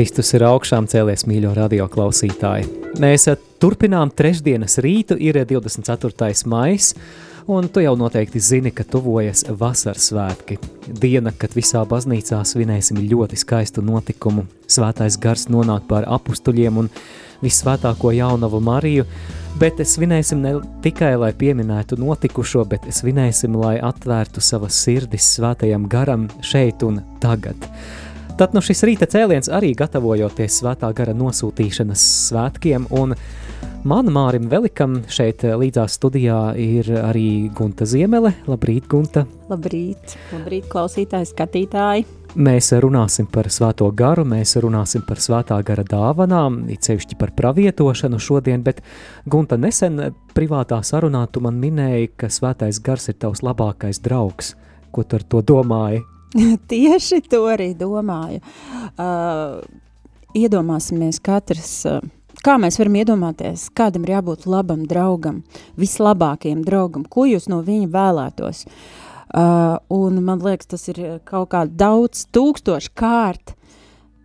Kristus ir augšām cēlies, mīļo radio klausītāji. Mēs eh, turpinām trešdienas rītu, ir 24. maijs, un tu jau noteikti zini, ka tuvojas vasaras svētki. Diena, kad visā baznīcā svinēsim ļoti skaistu notikumu. Svētais gars nonāk pār apustuļiem un visvētāko jaunavu Mariju, bet svinēsim ne tikai, lai pieminētu notikušo, bet svinēsim, lai atvērtu savas sirdis svētajam garam šeit un tagad. Tad nu šis rīta cēliens arī gatavojoties svētā gara nosūtīšanas svētkiem, un man Mārim Velikam šeit līdzās studijā ir arī Gunta Ziemele. Labrīt, Gunta! Labrīt, labrīt klausītāji, skatītāji! Mēs runāsim par svēto garu, mēs runāsim par svētā gara dāvanām, it sevišķi par pravietošanu šodien, bet Gunta nesen privātā sarunā tu man minēji, ka svētais gars ir tavs labākais draugs. Ko tu ar to domāji? Tieši to arī domāju. Uh, iedomāsimies katrs, uh, kā mēs varam iedomāties, kādam ir jābūt labam draugam, vislabākajam draugam, ko jūs no viņa vēlētos. Uh, un man liekas, tas ir kaut kā daudz tūkstoši kārt,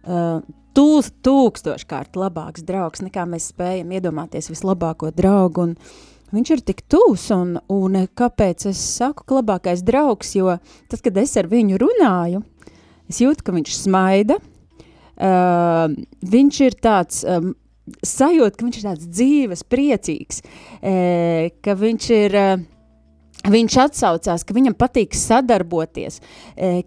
uh, tūl, tūkstoši kārt labāks draugs, nekā mēs spējam iedomāties vislabāko draugu. Un, uh, viņš ir tik tūs, un, un kāpēc es saku, ka labākais draugs, jo tad, kad es ar viņu runāju, es jūtu, ka viņš smaida, uh, viņš ir tāds, um, sajūta, ka viņš ir tāds dzīves, priecīgs, uh, ka viņš ir... Uh, Viņš atsaucās, ka viņam patīk sadarboties,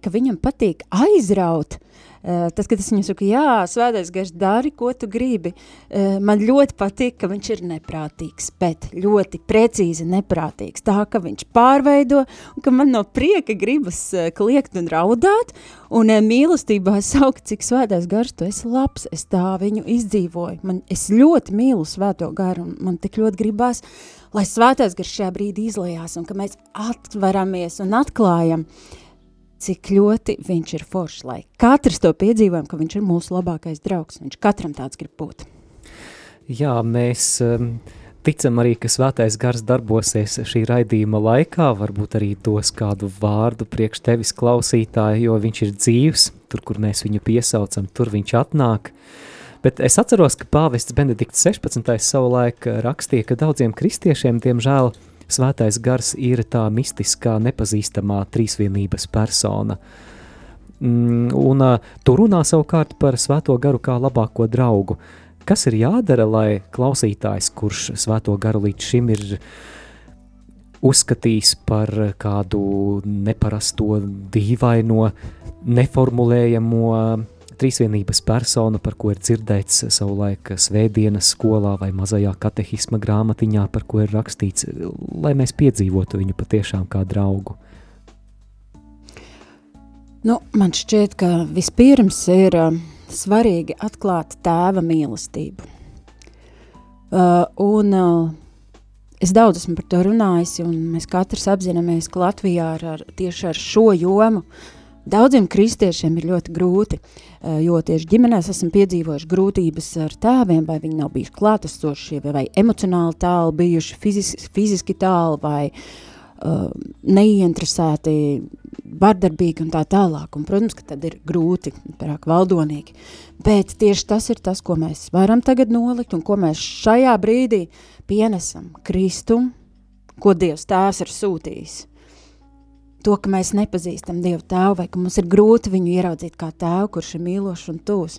ka viņam patīk aizraut, Uh, tas, kad es viņam saku, jā, svētais gars, dari, ko tu gribi, uh, man ļoti patīk, ka viņš ir neprātīgs, bet ļoti precīzi neprātīgs, tā, ka viņš pārveido, un ka man no prieka gribas uh, kliegt un raudāt, un mīlestībā saukt, cik svētais gars, tu esi labs, es tā viņu izdzīvoju, man, es ļoti mīlu svēto garu, un man tik ļoti gribās, lai svētais gars šajā brīdī izlējās, un ka mēs atveramies un atklājam, uh, cik ļoti viņš ir foršs, lai katrs to piedzīvojam, ka viņš ir mūsu labākais draugs. Viņš katram tāds grib būt. Jā, mēs um, ticam arī, ka svētais gars darbosies šī raidījuma laikā, varbūt arī dos kādu vārdu priekš tevis klausītāji, jo viņš ir dzīvs, tur, kur mēs viņu piesaucam, tur viņš atnāk. Bet es atceros, ka pāvests Benedikts 16. savulaik rakstīja, ka daudziem kristiešiem, diemžēl, uh, svētais gars ir tā mistiskā, nepazīstamā trīsvienības persona. Mm, un tu runā savukārt par svēto garu kā labāko draugu. Kas ir jādara, lai klausītājs, kurš svēto garu līdz šim ir uzskatījis par kādu neparasto, dīvaino, neformulējamo trīsvienības persona, par ko ir dzirdēts savulaik svētdienas skolā vai mazajā katehisma grāmatiņā, par ko ir rakstīts, lai mēs piedzīvotu viņu patiešām kā draugu? Nu, man šķiet, ka vispirms ir uh, svarīgi atklāt tēva mīlestību. Uh, un uh, es daudz esmu par to runājis, un mēs katrs apzināmies, ka Latvijā ar, ar, tieši ar šo jomu daudziem kristiešiem ir ļoti grūti. Eh, jo tieši ģimenēs esam piedzīvojuši grūtības ar tēviem, vai viņi nav bijuši klātesoši, vai emocionāli tālu bijuši, fizis, fiziski tālu, vai uh, neieinteresēti, vardarbīgi un tā tālāk. Un, protams, ka tad ir grūti, pārāk valdonīgi. Bet tieši tas ir tas, ko mēs varam tagad nolikt un ko mēs šajā brīdī pienesam Kristumu, ko Dievs tēvs ir sūtījis to, ka mēs nepazīstam Dievu tēvu, vai ka mums ir grūti viņu ieraudzīt kā tēvu, kurš ir mīlošs un tūs.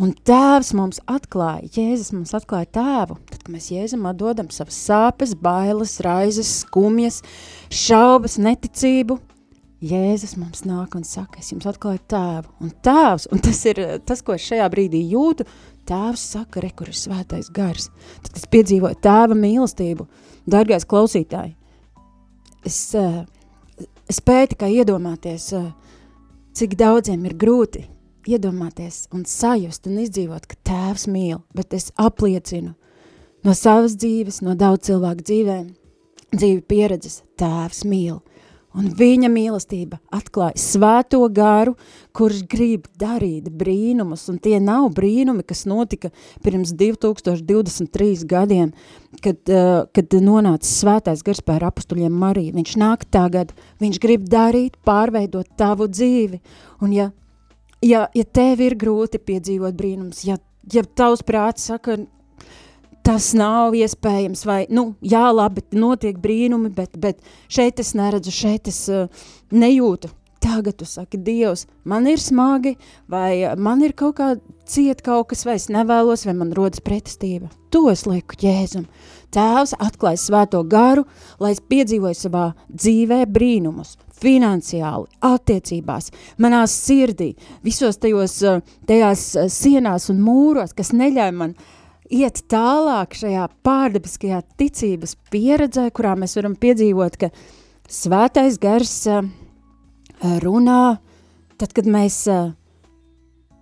Un tēvs mums atklāja, Jēzus mums atklāja tēvu, tad, kad mēs Jēzum atdodam savas sāpes, bailes, raizes, skumjas, šaubas, neticību, Jēzus mums nāk un saka, es jums atklāju tēvu. Un tēvs, un tas ir tas, ko es šajā brīdī jūtu, tēvs saka, re, kur ir svētais gars. Tad es piedzīvoju tēva mīlestību. Dargais klausītāji, es, uh, es spēju tikai iedomāties, uh, cik daudziem ir grūti iedomāties un sajust un izdzīvot, ka tēvs mīl, bet es apliecinu no savas dzīves, no daudz cilvēku dzīvēm, dzīvi pieredzes, tēvs mīl. Un viņa mīlestība atklāja svēto garu, kurš grib darīt brīnumus, un tie nav brīnumi, kas notika pirms 2023 gadiem, kad, uh, kad nonāca svētais gars pār apustuļiem Mariju. Viņš nāk tagad, viņš grib darīt, pārveidot tavu dzīvi, un ja, ja, ja tev ir grūti piedzīvot brīnumus, ja, ja tavs prāts saka, tas nav iespējams, vai, nu, jā, labi, notiek brīnumi, bet, bet šeit es neredzu, šeit es uh, nejūtu. Tagad tu saki, Dievs, man ir smagi, vai man ir kaut kā ciet kaut kas, vai es nevēlos, vai man rodas pretestība. To es lieku Jēzum. Tēvs atklāja svēto garu, lai es piedzīvoju savā dzīvē brīnumus, finansiāli, attiecībās, manā sirdī, visos tajos, eh, tajās eh, sienās un mūros, kas neļauj man uh, iet tālāk šajā pārdabiskajā ticības pieredzē, kurā mēs varam piedzīvot, ka svētais gars runā, tad, kad mēs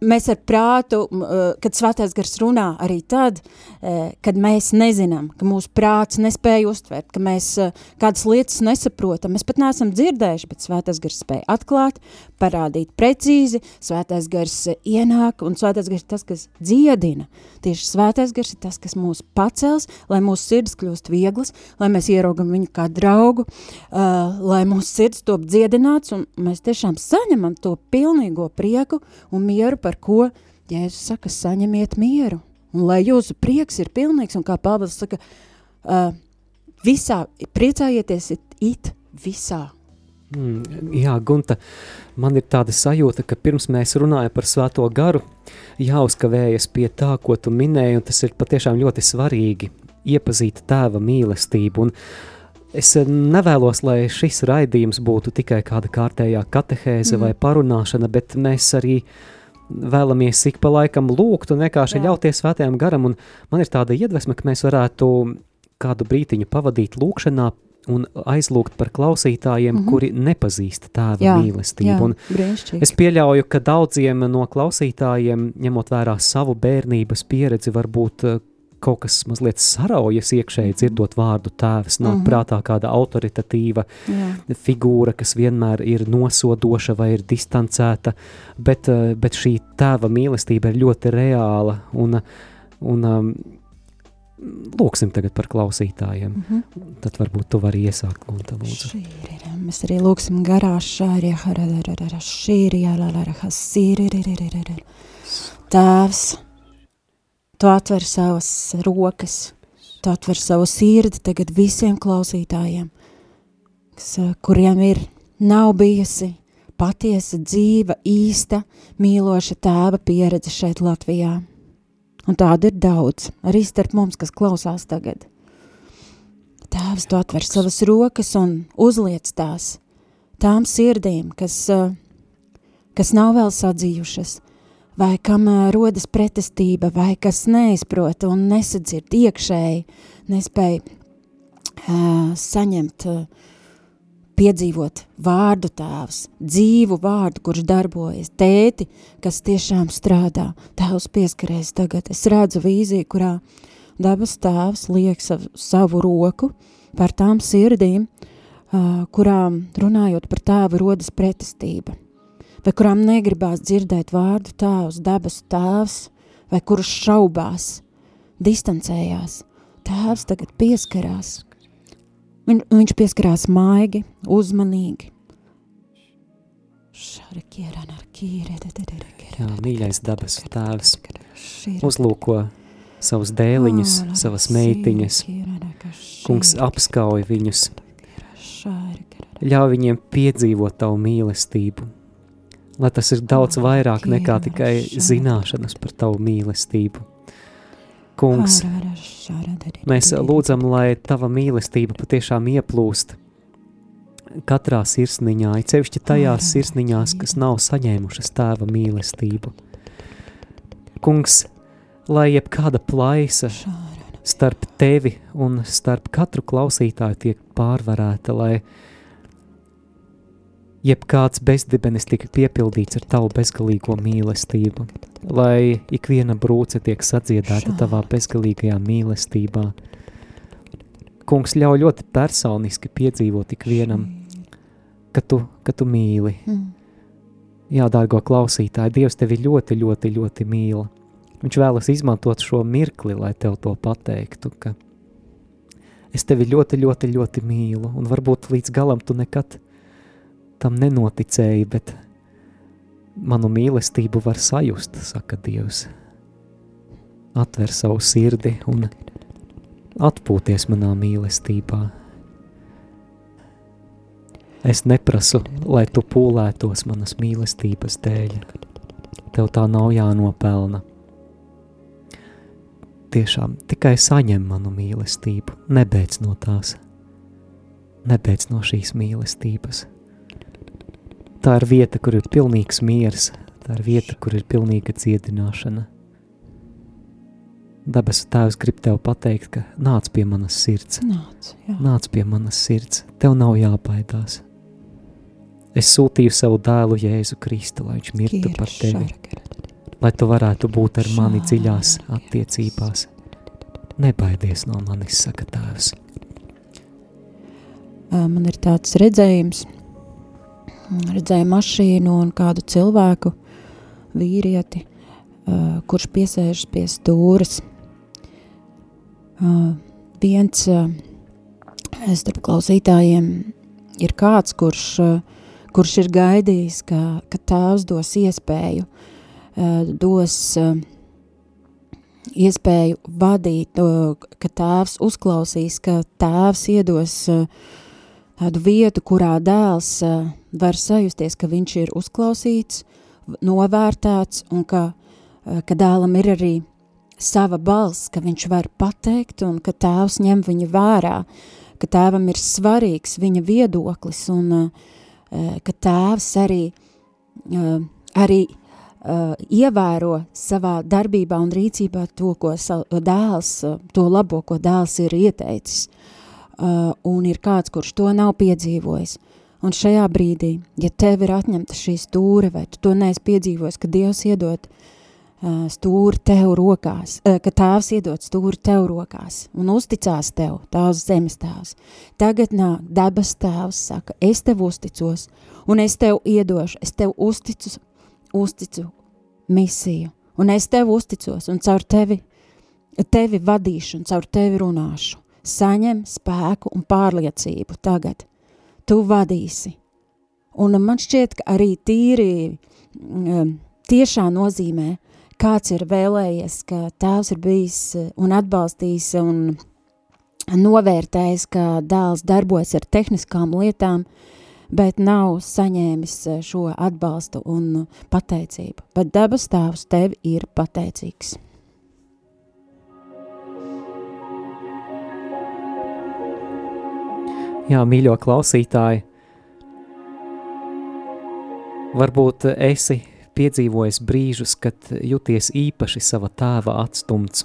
mēs ar prātu, eh, kad svētais gars runā arī tad, eh, kad mēs nezinām, ka mūsu prāts nespēja uztvert, ka mēs eh, kādas lietas nesaprotam, mēs pat neesam dzirdējuši, bet svētais gars spēja atklāt, parādīt precīzi, svētais gars ienāk, un svētais gars ir tas, kas dziedina. Tieši svētais gars ir tas, kas mūs pacels, lai mūsu sirds kļūst vieglas, lai mēs ieraugam viņu kā draugu, lai mūsu sirds top dziedināts, un mēs tiešām saņemam to pilnīgo prieku un mieru par ko Jēzus saka, saņemiet mieru. Un lai jūsu prieks ir pilnīgs, un kā Pāvils saka, uh, visā, priecājieties it, it visā. Mm, jā, Gunta, man ir tāda sajūta, ka pirms mēs runājam par svēto garu, jāuzkavējas pie tā, ko tu minēji, un tas ir patiešām ļoti svarīgi iepazīt tēva mīlestību. Un es nevēlos, lai šis raidījums būtu tikai kāda kārtējā katehēze mm. vai parunāšana, bet mēs arī uh, vēlamies ik pa laikam lūgt un vienkārši Jā. ļauties svētajam garam, un man ir tāda iedvesma, ka mēs varētu kādu brītiņu pavadīt lūkšanā un aizlūgt par klausītājiem, mm -hmm. kuri nepazīst tēva jā, mīlestību. Jā, un es pieļauju, ka daudziem no klausītājiem, ņemot vērā savu bērnības pieredzi, varbūt kaut kas mazliet saraujas iekšēji, mhm. dzirdot vārdu tēvs, nāk mm -hmm. prātā kāda autoritatīva Jā. figūra, kas vienmēr ir nosodoša vai ir distancēta, bet, eh, bet šī tēva mīlestība ir ļoti reāla un, un um, lūksim tagad par klausītājiem. Mm -hmm. Tad varbūt tu vari iesākt, Gunta, lūdzu. Mēs arī lūksim garā šāri, šīri, Tēvs, Tu atver savas rokas, tu atver savu sirdi tagad visiem klausītājiem, kas, eh, kuriem ir nav bijusi patiesa dzīva, īsta, mīloša tēva pieredze šeit Latvijā. Un tādu ir daudz, arī starp mums, kas klausās tagad. Tēvs, tu atver savas rokas un uzliec tās tām sirdīm, kas, eh, kas nav vēl sadzījušas, vai kam rodas pretestība, vai kas neizprot un nesadzird iekšēji, nespēj uh, saņemt, uh, piedzīvot vārdu tēvs, dzīvu vārdu, kurš darbojas, tēti, kas tiešām strādā, tēvs pieskarēs tagad. Es redzu vīziju, kurā dabas tēvs liek savu, savu roku par tām sirdīm, uh, kurām runājot par tēvu rodas pretestība – vai kurām negribās dzirdēt vārdu tēvs, dabas tēvs, vai kurus šaubās, distancējās. Tēvs tagad pieskarās. Viņ, viņš pieskarās maigi, uzmanīgi. Jā, mīļais dabas tēvs uzlūko savus dēliņus, savas meitiņas. Kungs apskauj viņus. Ļauj viņiem piedzīvot tavu mīlestību lai tas ir daudz vairāk nekā tikai zināšanas par tavu mīlestību. Kungs, mēs lūdzam, lai tava mīlestība patiešām ieplūst katrā sirsniņā, ir sevišķi tajās sirsniņās, kas nav saņēmušas tēva mīlestību. Kungs, lai jebkāda plaisa starp tevi un starp katru klausītāju tiek pārvarēta, lai jebkāds bezdibenis tika piepildīts ar tavu bezgalīgo mīlestību, lai ikviena brūce tiek sadziedēta tavā bezgalīgajā mīlestībā. Kungs ļauj ļoti personiski piedzīvot ikvienam, ka tu, ka tu mīli. Jā, dārgo klausītāji, Dievs tevi ļoti, ļoti, ļoti mīla. Viņš vēlas izmantot šo mirkli, lai tev to pateiktu, ka es tevi ļoti, ļoti, ļoti mīlu, un varbūt līdz galam tu nekad tam nenoticēji, bet manu mīlestību var sajust, saka Dievs. Atver savu sirdi un atpūties manā mīlestībā. Es neprasu, lai tu pūlētos manas mīlestības dēļ. Tev tā nav jānopelna. Tiešām tikai saņem manu mīlestību, nebeidz no tās, nebeidz no šīs mīlestības. Tā ir vieta, kur ir pilnīgs miers, tā ir vieta, kur ir pilnīga dziedināšana. Dabas tēvs grib tev pateikt, ka nāc pie manas sirds. Nāc, jā. nāc pie manas sirds, tev nav jābaidās. Es sūtīju savu dēlu Jēzu Kristu, lai viņš mirtu par tevi, lai tu varētu būt ar mani dziļās attiecībās. Nebaidies no manis, saka tēvs. Man ir tāds redzējums, redzēju mašīnu un kādu cilvēku, vīrieti, uh, kurš piesēžas pie stūres. Uh, viens uh, starp klausītājiem ir kāds, kurš, uh, kurš ir gaidījis, ka, ka tēvs dos iespēju, uh, dos uh, iespēju vadīt, uh, ka tēvs uzklausīs, ka tēvs iedos uh, tādu vietu, kurā dēls var sajusties, ka viņš ir uzklausīts, novērtēts un ka, ka dēlam ir arī sava balss, ka viņš var pateikt un ka tēvs ņem viņu vērā, ka tēvam ir svarīgs viņa viedoklis un ka tēvs arī, arī ievēro savā darbībā un rīcībā to, ko dēls, to labo, ko dēls ir ieteicis uh, un ir kāds, kurš to nav piedzīvojis. Un šajā brīdī, ja tev ir atņemta šī stūre, vai tu to neesi piedzīvojis, ka Dievs iedod uh, stūri tev rokās, uh, ka tēvs iedod stūri tev rokās un uzticās tev, tās zemes tēvs. Tagad nāk debes tēvs, saka, es tev uzticos un es tev iedošu, es tev uzticu, uzticu misiju un es tev uzticos un caur tevi, tevi vadīšu un caur tevi runāšu saņem spēku un pārliecību tagad. Tu vadīsi. Un man šķiet, ka arī tīri um, tiešā nozīmē, kāds ir vēlējies, ka tēvs ir bijis uh, un atbalstījis un novērtējis, ka dēls darbojas ar tehniskām lietām, bet nav saņēmis uh, šo atbalstu un pateicību. Bet dabas tēvs tev ir pateicīgs. Jā, mīļo klausītāji, varbūt esi piedzīvojis brīžus, kad jūties īpaši sava tēva atstumts.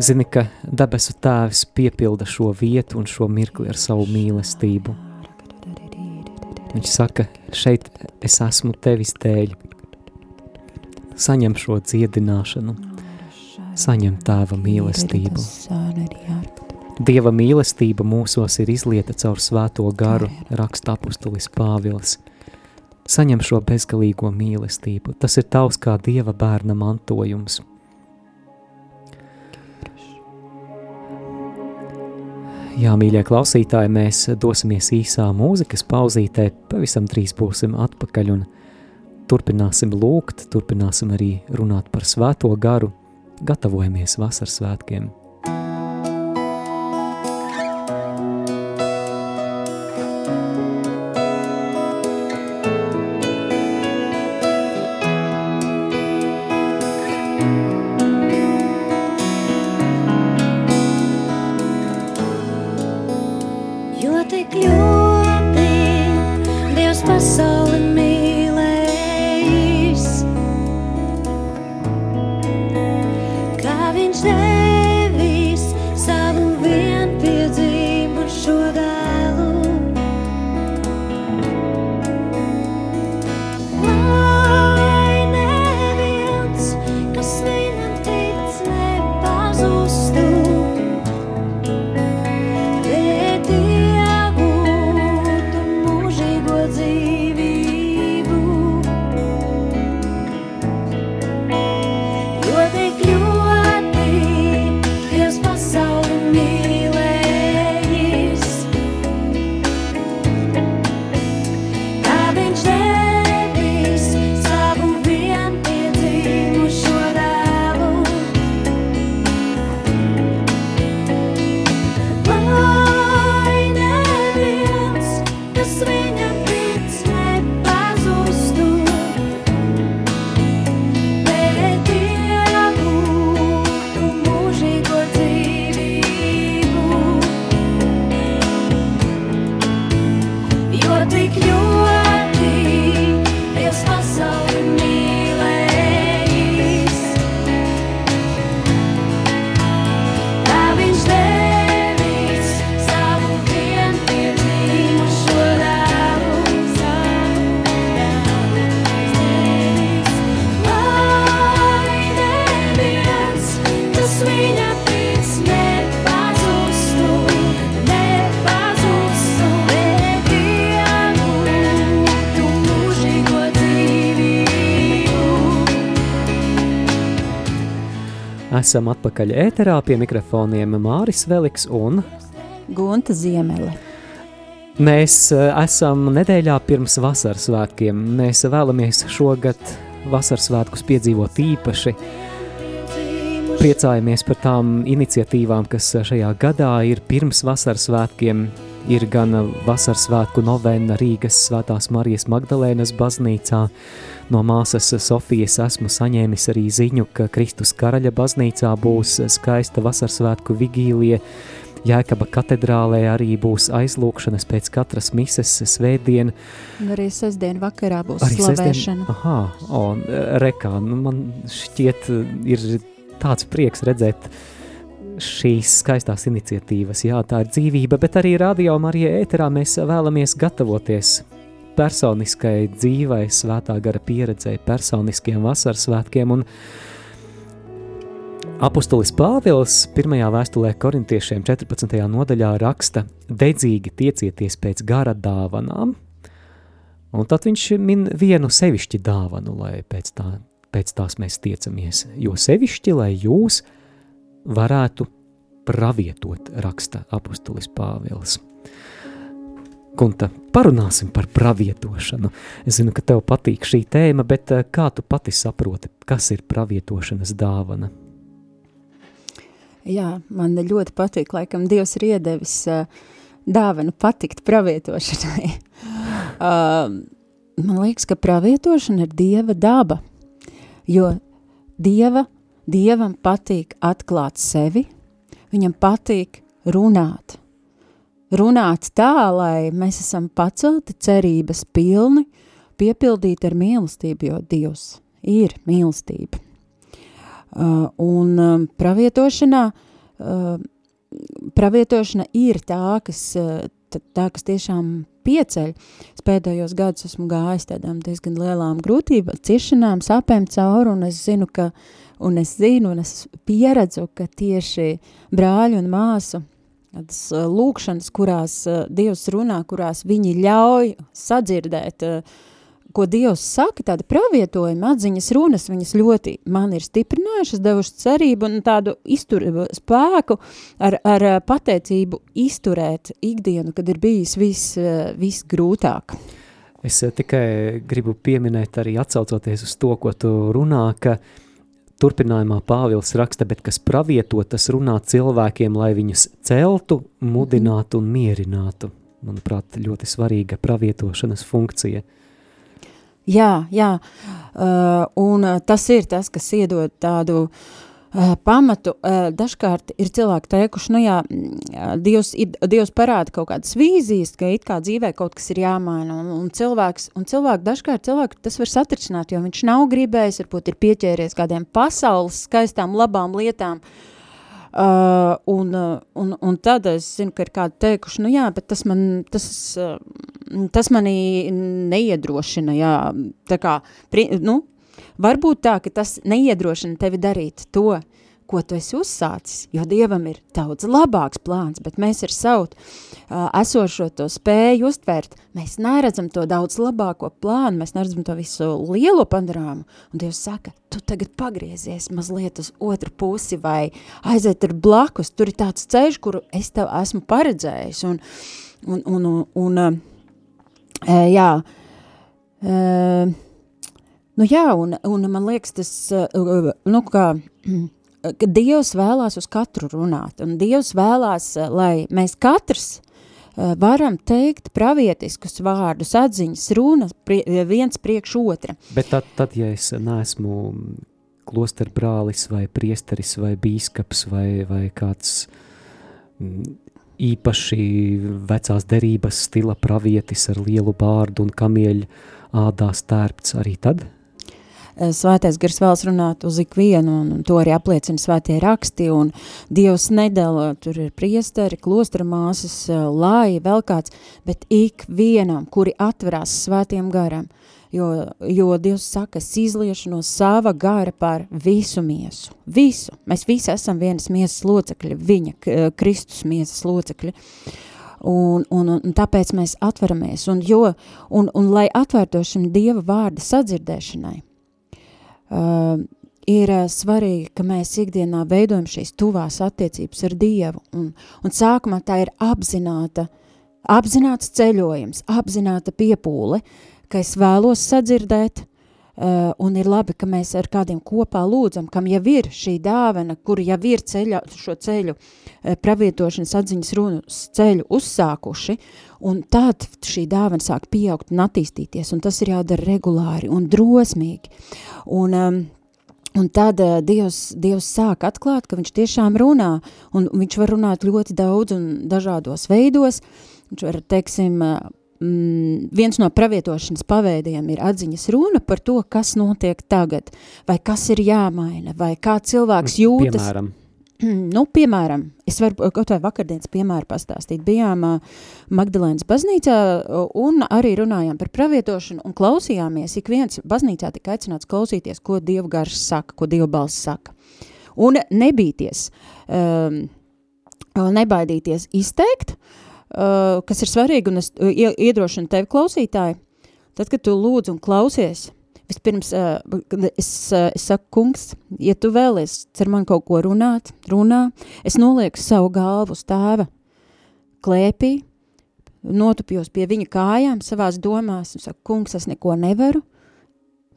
Zini, ka debesu tēvs piepilda šo vietu un šo mirkli ar savu mīlestību. Viņš saka, šeit es esmu tevis dēļ. Saņem šo dziedināšanu, saņem tēva mīlestību. Dieva mīlestība mūsos ir izlieta caur svēto garu, raksta apustulis Pāvils. Saņem šo bezgalīgo mīlestību. Tas ir tavs kā Dieva bērna mantojums. Jā, mīļie klausītāji, mēs dosimies īsā mūzikas pauzītē, pavisam drīz būsim atpakaļ un turpināsim lūgt, turpināsim arī runāt par svēto garu, gatavojamies vasaras svētkiem. Esam atpakaļ ēterā pie mikrofoniem Māris Veliks un Gunta Ziemele. Mēs eh, esam nedēļā pirms vasaras svētkiem. Mēs vēlamies šogad vasaras svētkus piedzīvot īpaši. Priecājamies par tām iniciatīvām, kas šajā gadā ir pirms vasaras svētkiem. Ir gan vasaras svētku novena Rīgas Svētās Marijas Magdalēnas baznīcā, No māsas Sofijas esmu saņēmis arī ziņu, ka Kristus karaļa baznīcā būs skaista vasarsvētku vigīlija, Jēkaba katedrālē arī būs aizlūkšanas pēc katras mises svētdien. Un arī sestdien vakarā būs arī slavēšana. Sestdien, aha, o, rekā, nu man šķiet ir tāds prieks redzēt šīs skaistās iniciatīvas. Jā, tā ir dzīvība, bet arī radio Marija ēterā mēs vēlamies gatavoties personiskai dzīvai, svētā gara pieredzei, personiskiem vasaras svētkiem. Un apustulis Pāvils pirmajā vēstulē korintiešiem 14. nodaļā raksta dedzīgi tiecieties pēc gara dāvanām, un tad viņš min vienu sevišķi dāvanu, lai pēc, tā, pēc tās mēs tiecamies, jo sevišķi, lai jūs varētu pravietot, raksta apustulis Pāvils. Gunta, parunāsim par pravietošanu. Es zinu, ka tev patīk šī tēma, bet eh, kā tu pati saproti, kas ir pravietošanas dāvana? Jā, man ļoti patīk, laikam Dievs ir iedevis uh, dāvanu patikt pravietošanai. uh, man liekas, ka pravietošana ir Dieva daba, jo Dieva, Dievam patīk atklāt sevi, viņam patīk runāt, runāt tā, lai mēs esam pacelti cerības pilni, piepildīti ar mīlestību, jo Dievs ir mīlestība. Uh, un um, pravietošanā, uh, pravietošana ir tā, kas, uh, tā, kas tiešām pieceļ. Es pēdējos gadus esmu gājis tādām diezgan lielām grūtībām, ciešanām, sāpēm cauri, un es zinu, ka, un es zinu, un es pieredzu, ka tieši brāļu un māsu tādas lūkšanas, kurās Dievs runā, kurās viņi ļauj sadzirdēt, ko Dievs saka, tāda pravietojuma atziņas runas, viņas ļoti man ir stiprinājušas, devušas cerību un tādu iztur, spēku ar, ar pateicību izturēt ikdienu, kad ir bijis viss vis grūtāk. Es tikai gribu pieminēt arī atsaucoties uz to, ko tu runā, ka uh, Turpinājumā Pāvils raksta, bet kas pravieto, tas runā cilvēkiem, lai viņus celtu, mudinātu un mierinātu. Manuprāt, ļoti svarīga pravietošanas funkcija. Jā, jā, uh, un tas ir tas, kas iedod tādu uh, pamatu. Uh, dažkārt ir cilvēki teikuši, nu jā, Dievs, Dievs parāda kaut kādas vīzijas, ka it kā dzīvē kaut kas ir jāmaina, un, un cilvēks, un cilvēki, dažkārt cilvēki tas var satricināt, jo viņš nav gribējis, varbūt ir pieķēries kādiem pasaules skaistām, labām lietām, Uh, un, un, un tad es zinu, ka ir kādi teikuši, nu jā, bet tas, man, tas, tas manī neiedrošina, jā, tā kā, pri, nu, Varbūt tā, ka tas neiedrošina tevi darīt to, ko tu esi uzsācis, jo Dievam ir daudz labāks plāns, bet mēs ar savu uh, esošo to spēju uztvērt, mēs neredzam to daudz labāko plānu, mēs neredzam to visu lielo panorāmu, un Dievs saka, tu tagad pagriezies mazliet uz otru pusi vai aiziet ar blakus, tur ir tāds ceļš, kuru es tev esmu paredzējis, un, un, un, un, un uh, jā, uh, Nu jā, un, un man liekas tas, uh, nu kā, ka Dievs vēlās uz katru runāt, un Dievs vēlās, uh, lai mēs katrs uh, varam teikt pravietiskus vārdus, atziņas, runas prie, viens priekš otra. Bet tad, tad ja es neesmu klosteru brālis vai priesteris vai bīskaps vai, vai kāds mm, īpaši vecās derības stila pravietis ar lielu bārdu un kamieļu ādā stērpts arī tad? Eh, svētais gars vēlas runāt uz ikvienu, un, to arī apliecina svētie raksti, un Dievs nedala, tur ir priesteri, klostra māsas, eh, lai vēl kāds, bet ikvienam, kuri atverās svētiem garam, jo, jo Dievs saka, es izliešu no sava gara par visu miesu, visu, mēs visi esam vienas miesas locekļi, viņa, eh, Kristus miesas locekļi, Un, un, un tāpēc mēs atveramies, un, jo, un, un lai atvērto šim Dieva vārda sadzirdēšanai, uh, ir svarīgi, ka mēs ikdienā veidojam šīs tuvās attiecības ar Dievu, un, un sākumā tā ir apzināta, apzināts ceļojums, apzināta piepūle, ka es vēlos sadzirdēt, un ir labi, ka mēs ar kādiem kopā lūdzam, kam jau ir šī dāvana, kur jau ir ceļa, šo ceļu uh, pravietošanas atziņas runas ceļu uzsākuši, un tad šī dāvana sāk pieaugt un attīstīties, un tas ir jādara regulāri un drosmīgi. Un, um, Un tad uh, Dievs, Dievs sāk atklāt, ka viņš tiešām runā, un viņš var runāt ļoti daudz un dažādos veidos. Viņš var, teiksim, mm, viens no pravietošanas paveidiem ir atziņas runa par to, kas notiek tagad, vai kas ir jāmaina, vai kā cilvēks jūtas. Piemēram. Nu, piemēram, es varu kaut vai vakardienas piemēru pastāstīt. Bijām uh, Magdalēnas baznīcā un arī runājām par pravietošanu un klausījāmies. Ik viens baznīcā tika aicināts klausīties, ko Dieva garš saka, ko Dieva balss saka. Un nebīties, um, nebaidīties izteikt, uh, kas ir svarīgi, un es uh, iedrošinu tevi klausītāji, tad, kad tu lūdz un klausies, Vispirms uh, es, uh, es saku, kungs, ja tu vēlies ar mani kaut ko runāt, runā, es nolieku savu galvu uz tēva klēpī, notupjos pie viņa kājām savās domās un saku, kungs, es neko nevaru,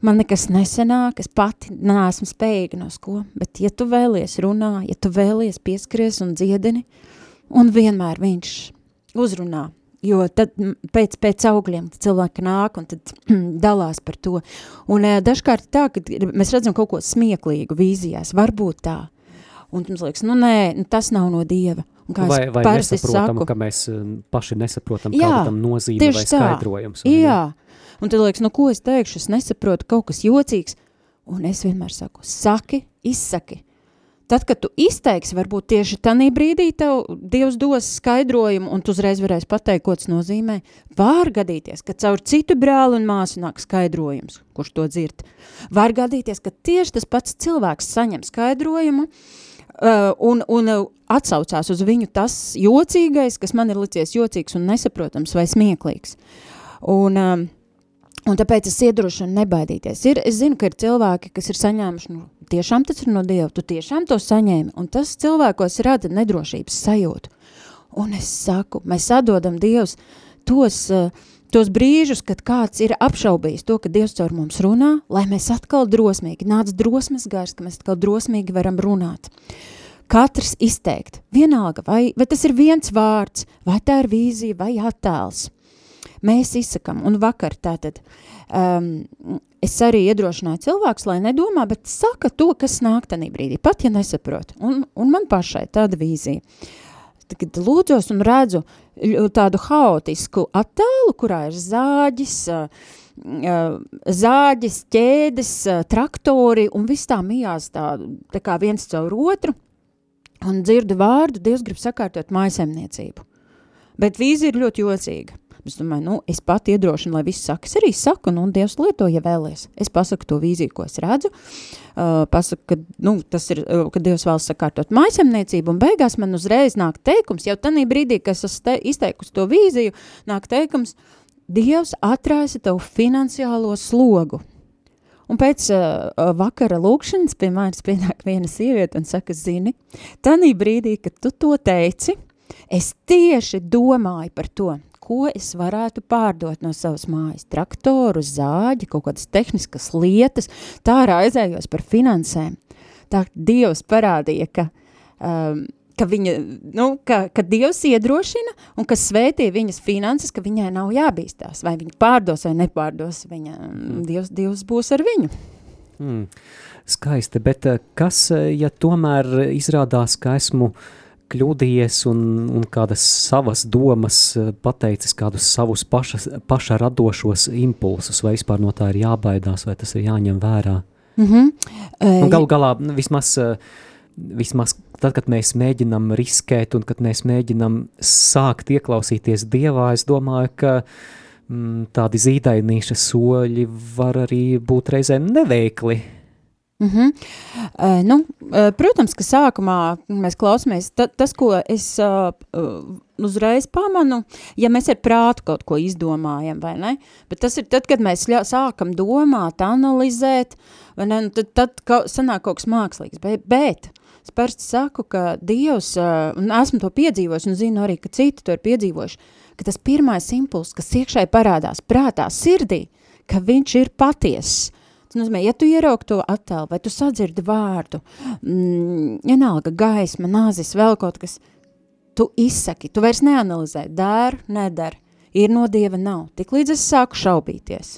man nekas nesenāk, es pati neesmu spējīga no sko, bet ja tu vēlies runā, ja tu vēlies pieskaries un dziedini, un vienmēr viņš uzrunā, jo tad pēc, pēc augļiem cilvēki nāk un tad dalās par to. Un dažkārt tā, ka mēs redzam kaut ko smieklīgu vīzijās, varbūt tā, un mums liekas, nu nē, nu, tas nav no Dieva. Un kā vai vai nesaprotam, saku, ka mēs paši nesaprotam, jā, kāda tam nozīme vai skaidrojums. Vai jā, un tad liekas, nu ko es teikšu, es nesaprotu kaut kas jocīgs, un es vienmēr saku, saki, izsaki, Tad, kad tu izteiksi, varbūt tieši tajā brīdī tev Dievs dos skaidrojumu, un tu uzreiz varēsi pateikt, ko tas nozīmē. Var gadīties, ka caur citu brāli un māsu nāk skaidrojums, kurš to dzird. Var gadīties, ka tieši tas pats cilvēks saņem skaidrojumu, uh, un, un atsaucās uz viņu tas jocīgais, kas man ir licies jocīgs un nesaprotams vai smieklīgs. Un, um, Un tāpēc es iedrošinu nebaidīties. Ir, es zinu, ka ir cilvēki, kas ir saņēmuši, nu, tiešām tas ir no Dieva, tu tiešām to saņēmi, un tas cilvēkos rada nedrošības sajūtu. Un es saku, mēs atdodam Dievs tos, uh, tos brīžus, kad kāds ir apšaubījis to, ka Dievs caur mums runā, lai mēs atkal drosmīgi, nāc drosmes gars, ka mēs atkal drosmīgi varam runāt. Katrs izteikt, vienalga, vai, vai tas ir viens vārds, vai tā ir vīzija, vai attēls – Mēs izsakam, un vakar tātad um, es arī iedrošināju cilvēkus, lai nedomā, bet saka to, kas nāk tanī brīdī, pat ja nesaprot. Un, un man pašai tāda vīzija. Kad lūdzos un redzu tādu haotisku attēlu, kurā ir zāģis, zāģis, ķēdes, traktori un viss tā mijās tā, tā kā viens caur otru, un dzirdu vārdu, Dievs grib sakārtot mājasemniecību. Bet vīzija ir ļoti jocīga. Es domāju, nu, es pat iedrošinu, lai viss saka. Es arī saku, nu, Dievs lieto, ja vēlies. Es pasaku to vīziju, ko es redzu. Uh, pasaku, ka, nu, tas ir, uh, ka Dievs vēlas sakārtot mājasemniecību, un beigās man uzreiz nāk teikums, jau tanī brīdī, kad es esmu izteikusi to vīziju, nāk teikums, Dievs atraisa tev finansiālo slogu. Un pēc uh, vakara lūkšanas pie manis pienāk viena sieviete un saka, zini, tanī brīdī, kad tu to teici, es tieši domāju par to, ko es varētu pārdot no savas mājas. Traktoru, zāģi, kaut kādas tehniskas lietas, tā raizējos par finansēm. Tā Dievs parādīja, ka, um, ka, viņa, nu, ka, ka Dievs iedrošina un ka svētī viņas finanses, ka viņai nav jābīstās, vai viņa pārdos vai nepārdos, viņa, mm. Dievs, Dievs būs ar viņu. Mm, skaisti, bet eh, kas, eh, ja tomēr izrādās, ka esmu uh, kļūdījies un, un kādas savas domas eh, pateicis, kādus savus paša, paša radošos impulsus, vai vispār no tā ir jābaidās, vai tas ir jāņem vērā. Mm -hmm. uh, galu galā, vismaz, eh, vismaz tad, kad mēs mēģinam riskēt un kad mēs mēģinam sākt ieklausīties Dievā, es domāju, ka mm, tādi zīdainīša soļi var arī būt reizēm neveikli. Mm -hmm. uh, nu, uh, protams, ka sākumā mēs klausāmies ta, tas, ko es uh, uzreiz pamanu, ja mēs ar prātu kaut ko izdomājam, vai ne? Bet tas ir tad, kad mēs ļa, sākam domāt, analizēt, vai ne? Nu, tad, tad ka, sanāk kaut kas mākslīgs, bet, bet es parasti saku, ka Dievs, uh, un esmu to piedzīvojis, un zinu arī, ka citi to ir piedzīvojuši, ka tas pirmais impuls, kas iekšēji parādās prātā, sirdī, ka viņš ir patiess, Tas nozīmē, ja tu ieraugi to attēlu, vai tu sadzirdi vārdu, mm, vienalga gaisma, nāzis, vēl kaut kas, tu izsaki, tu vairs neanalizē, dara, nedara, ir no Dieva nav. Tik līdz es sāku šaubīties,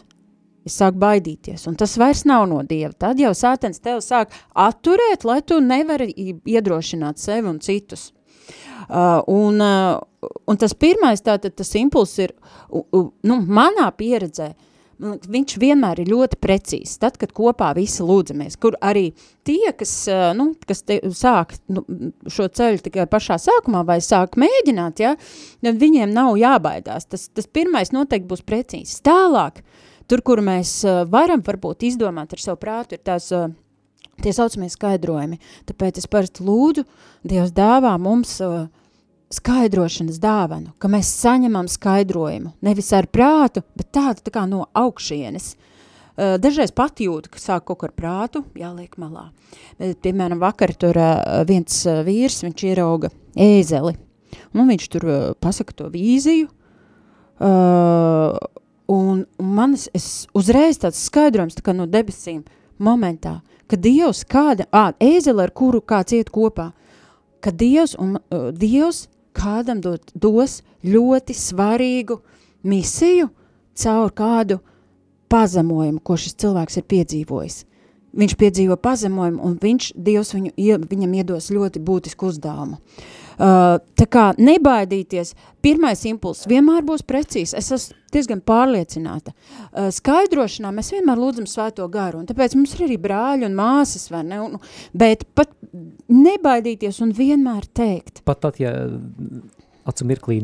es sāku baidīties, un tas vairs nav no Dieva. Tad jau sātens tev sāk atturēt, lai tu nevari iedrošināt sevi un citus. Uh, un, uh, un tas pirmais, tātad tas impulss ir, uh, uh, nu, manā pieredzē, uh, viņš vienmēr ir ļoti precīzs. Tad, kad kopā visi lūdzamies, kur arī tie, kas, nu, kas te, sāk nu, šo ceļu tikai pašā sākumā vai sāk mēģināt, ja, viņiem nav jābaidās. Tas, tas pirmais noteikti būs precīzs. Tālāk, tur, kur mēs varam varbūt izdomāt ar savu prātu, ir tās tie saucamie skaidrojumi. Tāpēc es parasti lūdzu, Dievs dāvā mums uh, skaidrošanas dāvanu, ka mēs saņemam skaidrojumu, nevis ar prātu, bet tādu tā kā no augšienes. Uh, dažreiz pat jūtu, ka sāk kaut ko ar prātu, jāliek malā. Bet, piemēram, vakar tur uh, viens uh, vīrs, viņš ierauga ēzeli, un viņš tur pasaka to vīziju, un, un manis, es uzreiz tāds skaidrojums tā no debesīm momentā, ka Dievs kāda, ā, ēzeli, ar kuru kāds iet kopā, ka Dievs, un, uh, Dievs kādam dot, dos ļoti svarīgu misiju caur kādu pazemojumu, ko šis cilvēks ir piedzīvojis. Viņš piedzīvo pazemojumu, un viņš, Dievs viņu, viņam iedos ļoti būtisku uzdevumu. Uh, tā kā nebaidīties, pirmais impulss vienmēr būs precīzs, es esmu diezgan pārliecināta. Uh, skaidrošanā mēs vienmēr lūdzam svēto garu, un tāpēc mums ir arī brāļi un māsas, vai ne, un, bet pat nebaidīties un vienmēr teikt. Pat tad, ja acu mirklī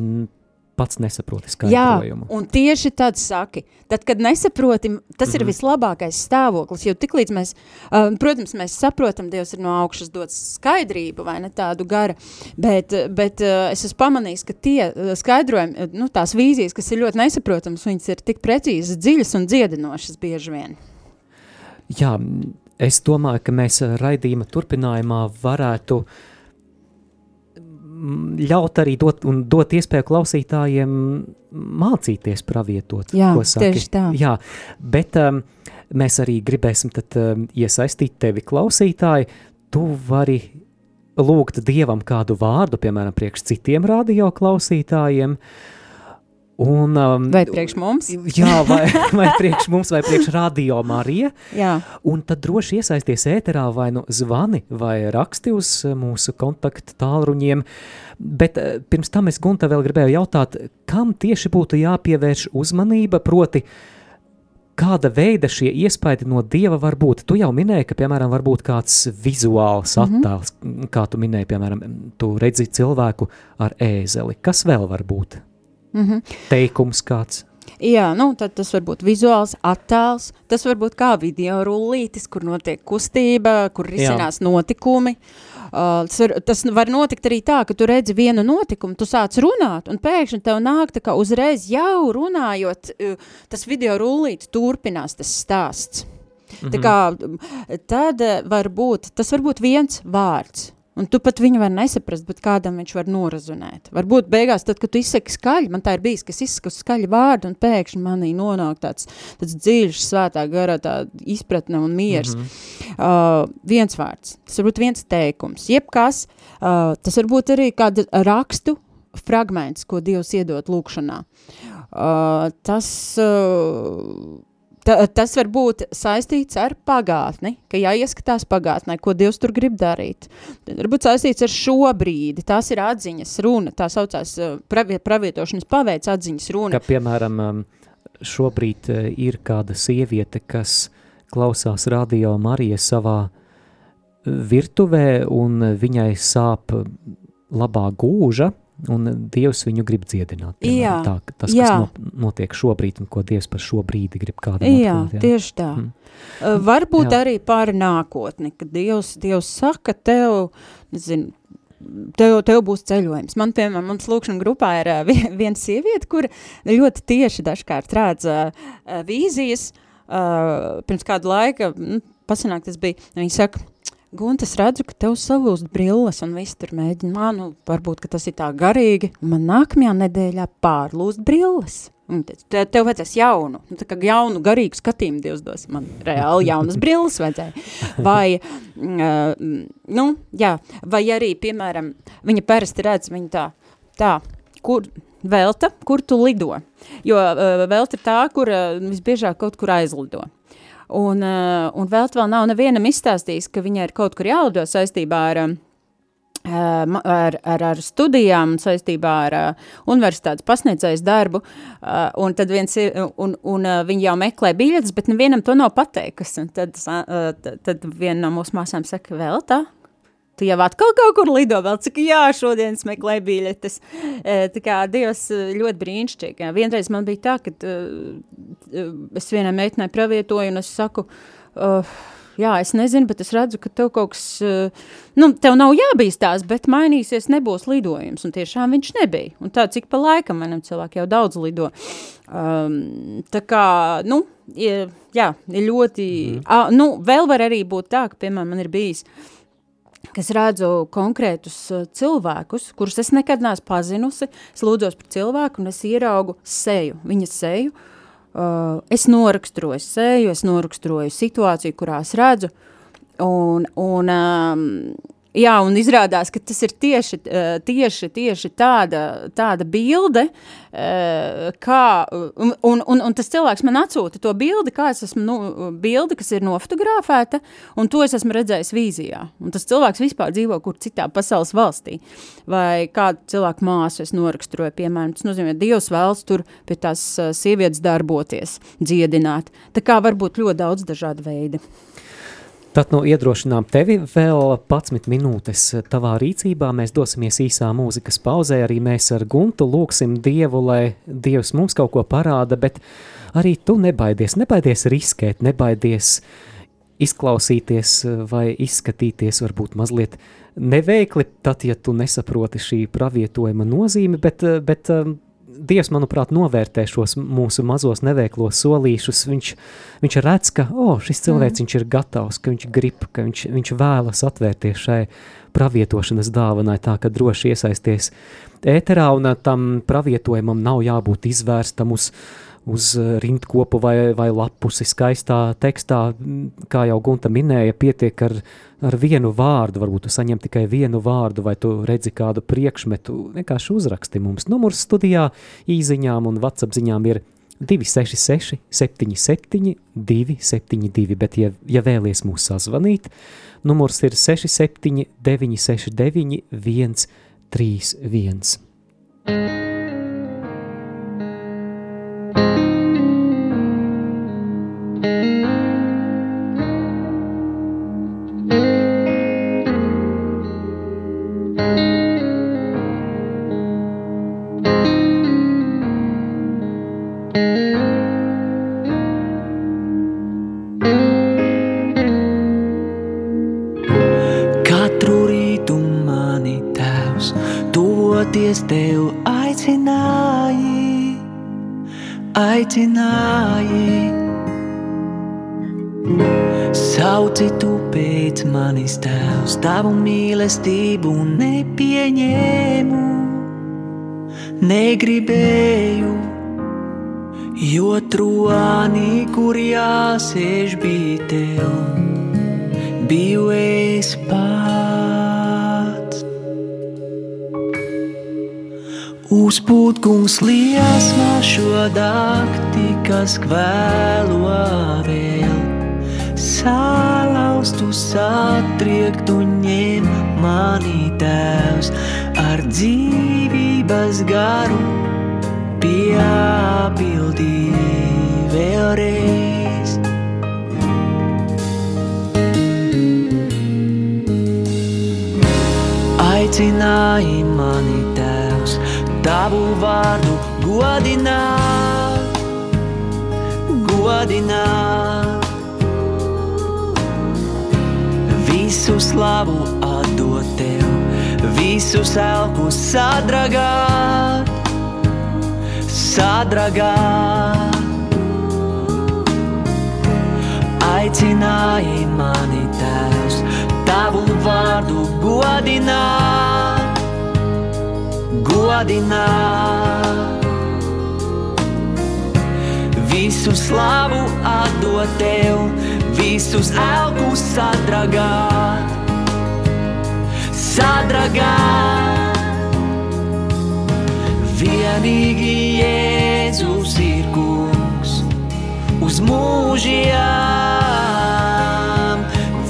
pats nesaproti skaidrojumu. Jā, un tieši tad saki, tad, kad nesaproti, tas mm -hmm. ir mhm. vislabākais stāvoklis, jo tik līdz mēs, uh, protams, mēs saprotam, Dievs ir no augšas dots skaidrību, vai ne tādu gara, bet, bet uh, es esmu pamanījis, ka tie uh, skaidrojumi, uh, nu, tās vīzijas, kas ir ļoti nesaprotams, viņas ir tik precīzas, dziļas un dziedinošas bieži vien. Jā, es domāju, ka mēs raidījuma turpinājumā varētu uh, ļaut arī dot, un dot iespēju klausītājiem mācīties pravietot. Jā, tieši tā. Jā, bet um, mēs arī gribēsim tad um, iesaistīt tevi klausītāji. Tu vari lūgt Dievam kādu vārdu, piemēram, priekš citiem radio klausītājiem, Un, um, Vai priekš mums? Jā, vai, vai priekš mums, vai priekš radio Marija. Jā. Un tad droši iesaisties ēterā vai nu zvani vai raksti uz mūsu kontaktu tālruņiem. Bet eh, pirms tam es Gunta vēl gribēju jautāt, kam tieši būtu jāpievērš uzmanība, proti, kāda veida šie iespaidi no Dieva var būt? Tu jau minēji, ka, piemēram, var būt kāds vizuāls Mhm. attēls, mm -hmm. kā tu minēji, piemēram, tu redzi cilvēku ar ēzeli. Kas vēl var būt? Mhm. Teikums kāds? Jā, nu, tad tas var būt vizuāls attēls, tas var būt kā video rullītis, kur notiek kustība, kur risinās notikumi. Uh, tas, var, tas var notikt arī tā, ka tu redzi vienu notikumu, tu sāc runāt, un pēkšņi tev nāk tā kā uzreiz jau runājot, uh, tas video rullītis turpinās tas stāsts. Mm -hmm. Tā kā tad uh, var būt, tas var būt viens vārds, Un tu pat viņu var nesaprast, bet kādam viņš var norazunēt. Varbūt beigās, tad, kad tu izsaki skaļi, man tā ir bijis, ka es izsaku skaļi vārdu, un pēkšņi manī nonāk tāds, tāds dziļš, svētā gara tā izpratne un miers. Mm -hmm. uh, viens vārds, tas var būt viens teikums, jebkas, uh, tas var būt arī kāda rakstu fragments, ko Dievs iedot lūkšanā. Uh, tas... Uh, Ta, tas var būt saistīts ar pagātni, ka jāieskatās pagātnē, ko Dievs tur grib darīt. Tad varbūt saistīts ar šo brīdi, tās ir atziņas runa, tā saucās pravi, pravietošanas paveic atziņas runa. Ka, piemēram, um, šobrīd uh, ir kāda sieviete, kas klausās radio Marija savā virtuvē un viņai sāp labā gūža, un Dievs viņu grib dziedināt. Jā, tā, tas, jā. kas no, notiek šobrīd, un ko Dievs par šo brīdi grib kādam Jā, atklāt. Jā, tieši tā. Mm. Uh, varbūt Jā. arī par nākotni, kad Dievs, Dievs saka tev, nezinu, Tev, tev būs ceļojums. Man, piemēram, mums lūkšana grupā ir uh, vien- viena sieviete, kur ļoti tieši dažkārt redz uh, uh, vīzijas. Uh, pirms kāda laika, mm, pasanāk tas bija, viņa saka, Gunta, es redzu, ka tev salūst brilles un viss tur mēģina, man, nu, varbūt, ka tas ir tā garīgi, man nākamajā nedēļā pārlūst brilles. Un te, tev vajadzēs jaunu, nu, tā kā jaunu garīgu skatījumu Dievs dos. Man reāli jaunas brilles vajadzēja. Vai, uh, nu, jā, vai arī, piemēram, viņa parasti redz, viņa tā, tā, kur, velta, kur tu lido. Jo uh, velta ir tā, kur uh, visbiežāk kaut kur aizlido. Un, uh, un vēl vēl nav nevienam izstāstījis, ka viņai ir kaut kur jālido saistībā ar, um, ar, ar, ar studijām, saistībā ar uh, universitātes pasniedzējas darbu. Un tad viens ir, un, un viņi jau meklē biļetes, bet nevienam to nav pateikusi. Tad, tad viena no mūsu māsām saka, vēl tā? Tu jau atkal kaut kur lido, vēl cik jā, šodien es meklēju biļetes. E, tā kā Dievs e, ļoti brīnišķīgi. Vienreiz man bija tā, ka uh, es vienai meitenei pravietoju un es saku, uh, jā, es nezinu, bet es redzu, ka tev kaut kas, uh, nu, tev nav jābīstās, bet mainīsies, nebūs lidojums. Un tiešām viņš nebija. Un tā, cik pa laikam manam cilvēki jau daudz lido. Um, tā kā, nu, jā, ir ļoti, mm. a, nu, vēl var arī būt tā, ka, piemēram, man ir bijis, ka es redzu konkrētus uh, cilvēkus, kurus es nekad neesmu pazinusi, es lūdzos par cilvēku un es ieraugu seju, viņa seju, uh, es noraksturoju seju, es noraksturoju situāciju, kurā es redzu, un, un um, jā, un izrādās, ka tas ir tieši, uh, tieši, tieši tāda, tāda bilde, uh, kā, un, un, un, tas cilvēks man atsūta to bildi, kā es esmu, nu, bildi, kas ir nofotografēta, un to es esmu redzējis vīzijā. Un tas cilvēks vispār dzīvo kur citā pasaules valstī. Vai kādu cilvēku māsu es noraksturoju, piemēram, tas nozīmē, Dievs vēlas tur pie tās uh, sievietes darboties, dziedināt. Tā kā var būt ļoti daudz dažādu veidu. Tad nu iedrošinām tevi vēl 11 minūtes tavā rīcībā. Mēs dosimies īsā mūzikas pauzē. Arī mēs ar Guntu lūksim Dievu, lai Dievs mums kaut ko parāda, bet arī tu nebaidies, nebaidies riskēt, nebaidies izklausīties vai izskatīties varbūt mazliet neveikli, tad, ja tu nesaproti šī pravietojuma nozīmi, bet, bet Dievs, manuprāt, novērtē šos mūsu mazos neveiklos solīšus. Viņš, viņš redz, ka oh, šis cilvēks mm. ir gatavs, ka viņš grib, ka viņš, viņš vēlas atvērties šai pravietošanas dāvanai, tā ka droši iesaisties ēterā, un tam pravietojumam nav jābūt izvērstam uz, uz rindkopu vai, vai lapusi skaistā tekstā, kā jau Gunta minēja, pietiek ar, ar vienu vārdu, varbūt tu saņem tikai vienu vārdu, vai tu redzi kādu priekšmetu, vienkārši uzraksti mums. Numurs studijā īziņām un WhatsApp ziņām ir 266 77 272, bet ja, ja vēlies mūs sazvanīt, numurs ir 67 969 131. Nepieņēmu, negribēju, jo troņi, kur jāsēž bija tev, biju es pats. Uzpūtkungs liesmā šo dakti, kas kvēlo vēl. Salaustu, satriektu, ņem mani tēvs ar dzīvības garu, piepildī vēlreiz. Aicināji mani tēvs, tavu vārdu godināt, godināt. Visu slavu visu elku sadragāt, sadragāt. Aicināji mani tēvs, tavu vārdu godināt, godināt. Visu slavu atdot tev, visus elkus sadragāt, sadragāt. Vienīgi Jēzus ir kungs uz mūžiem.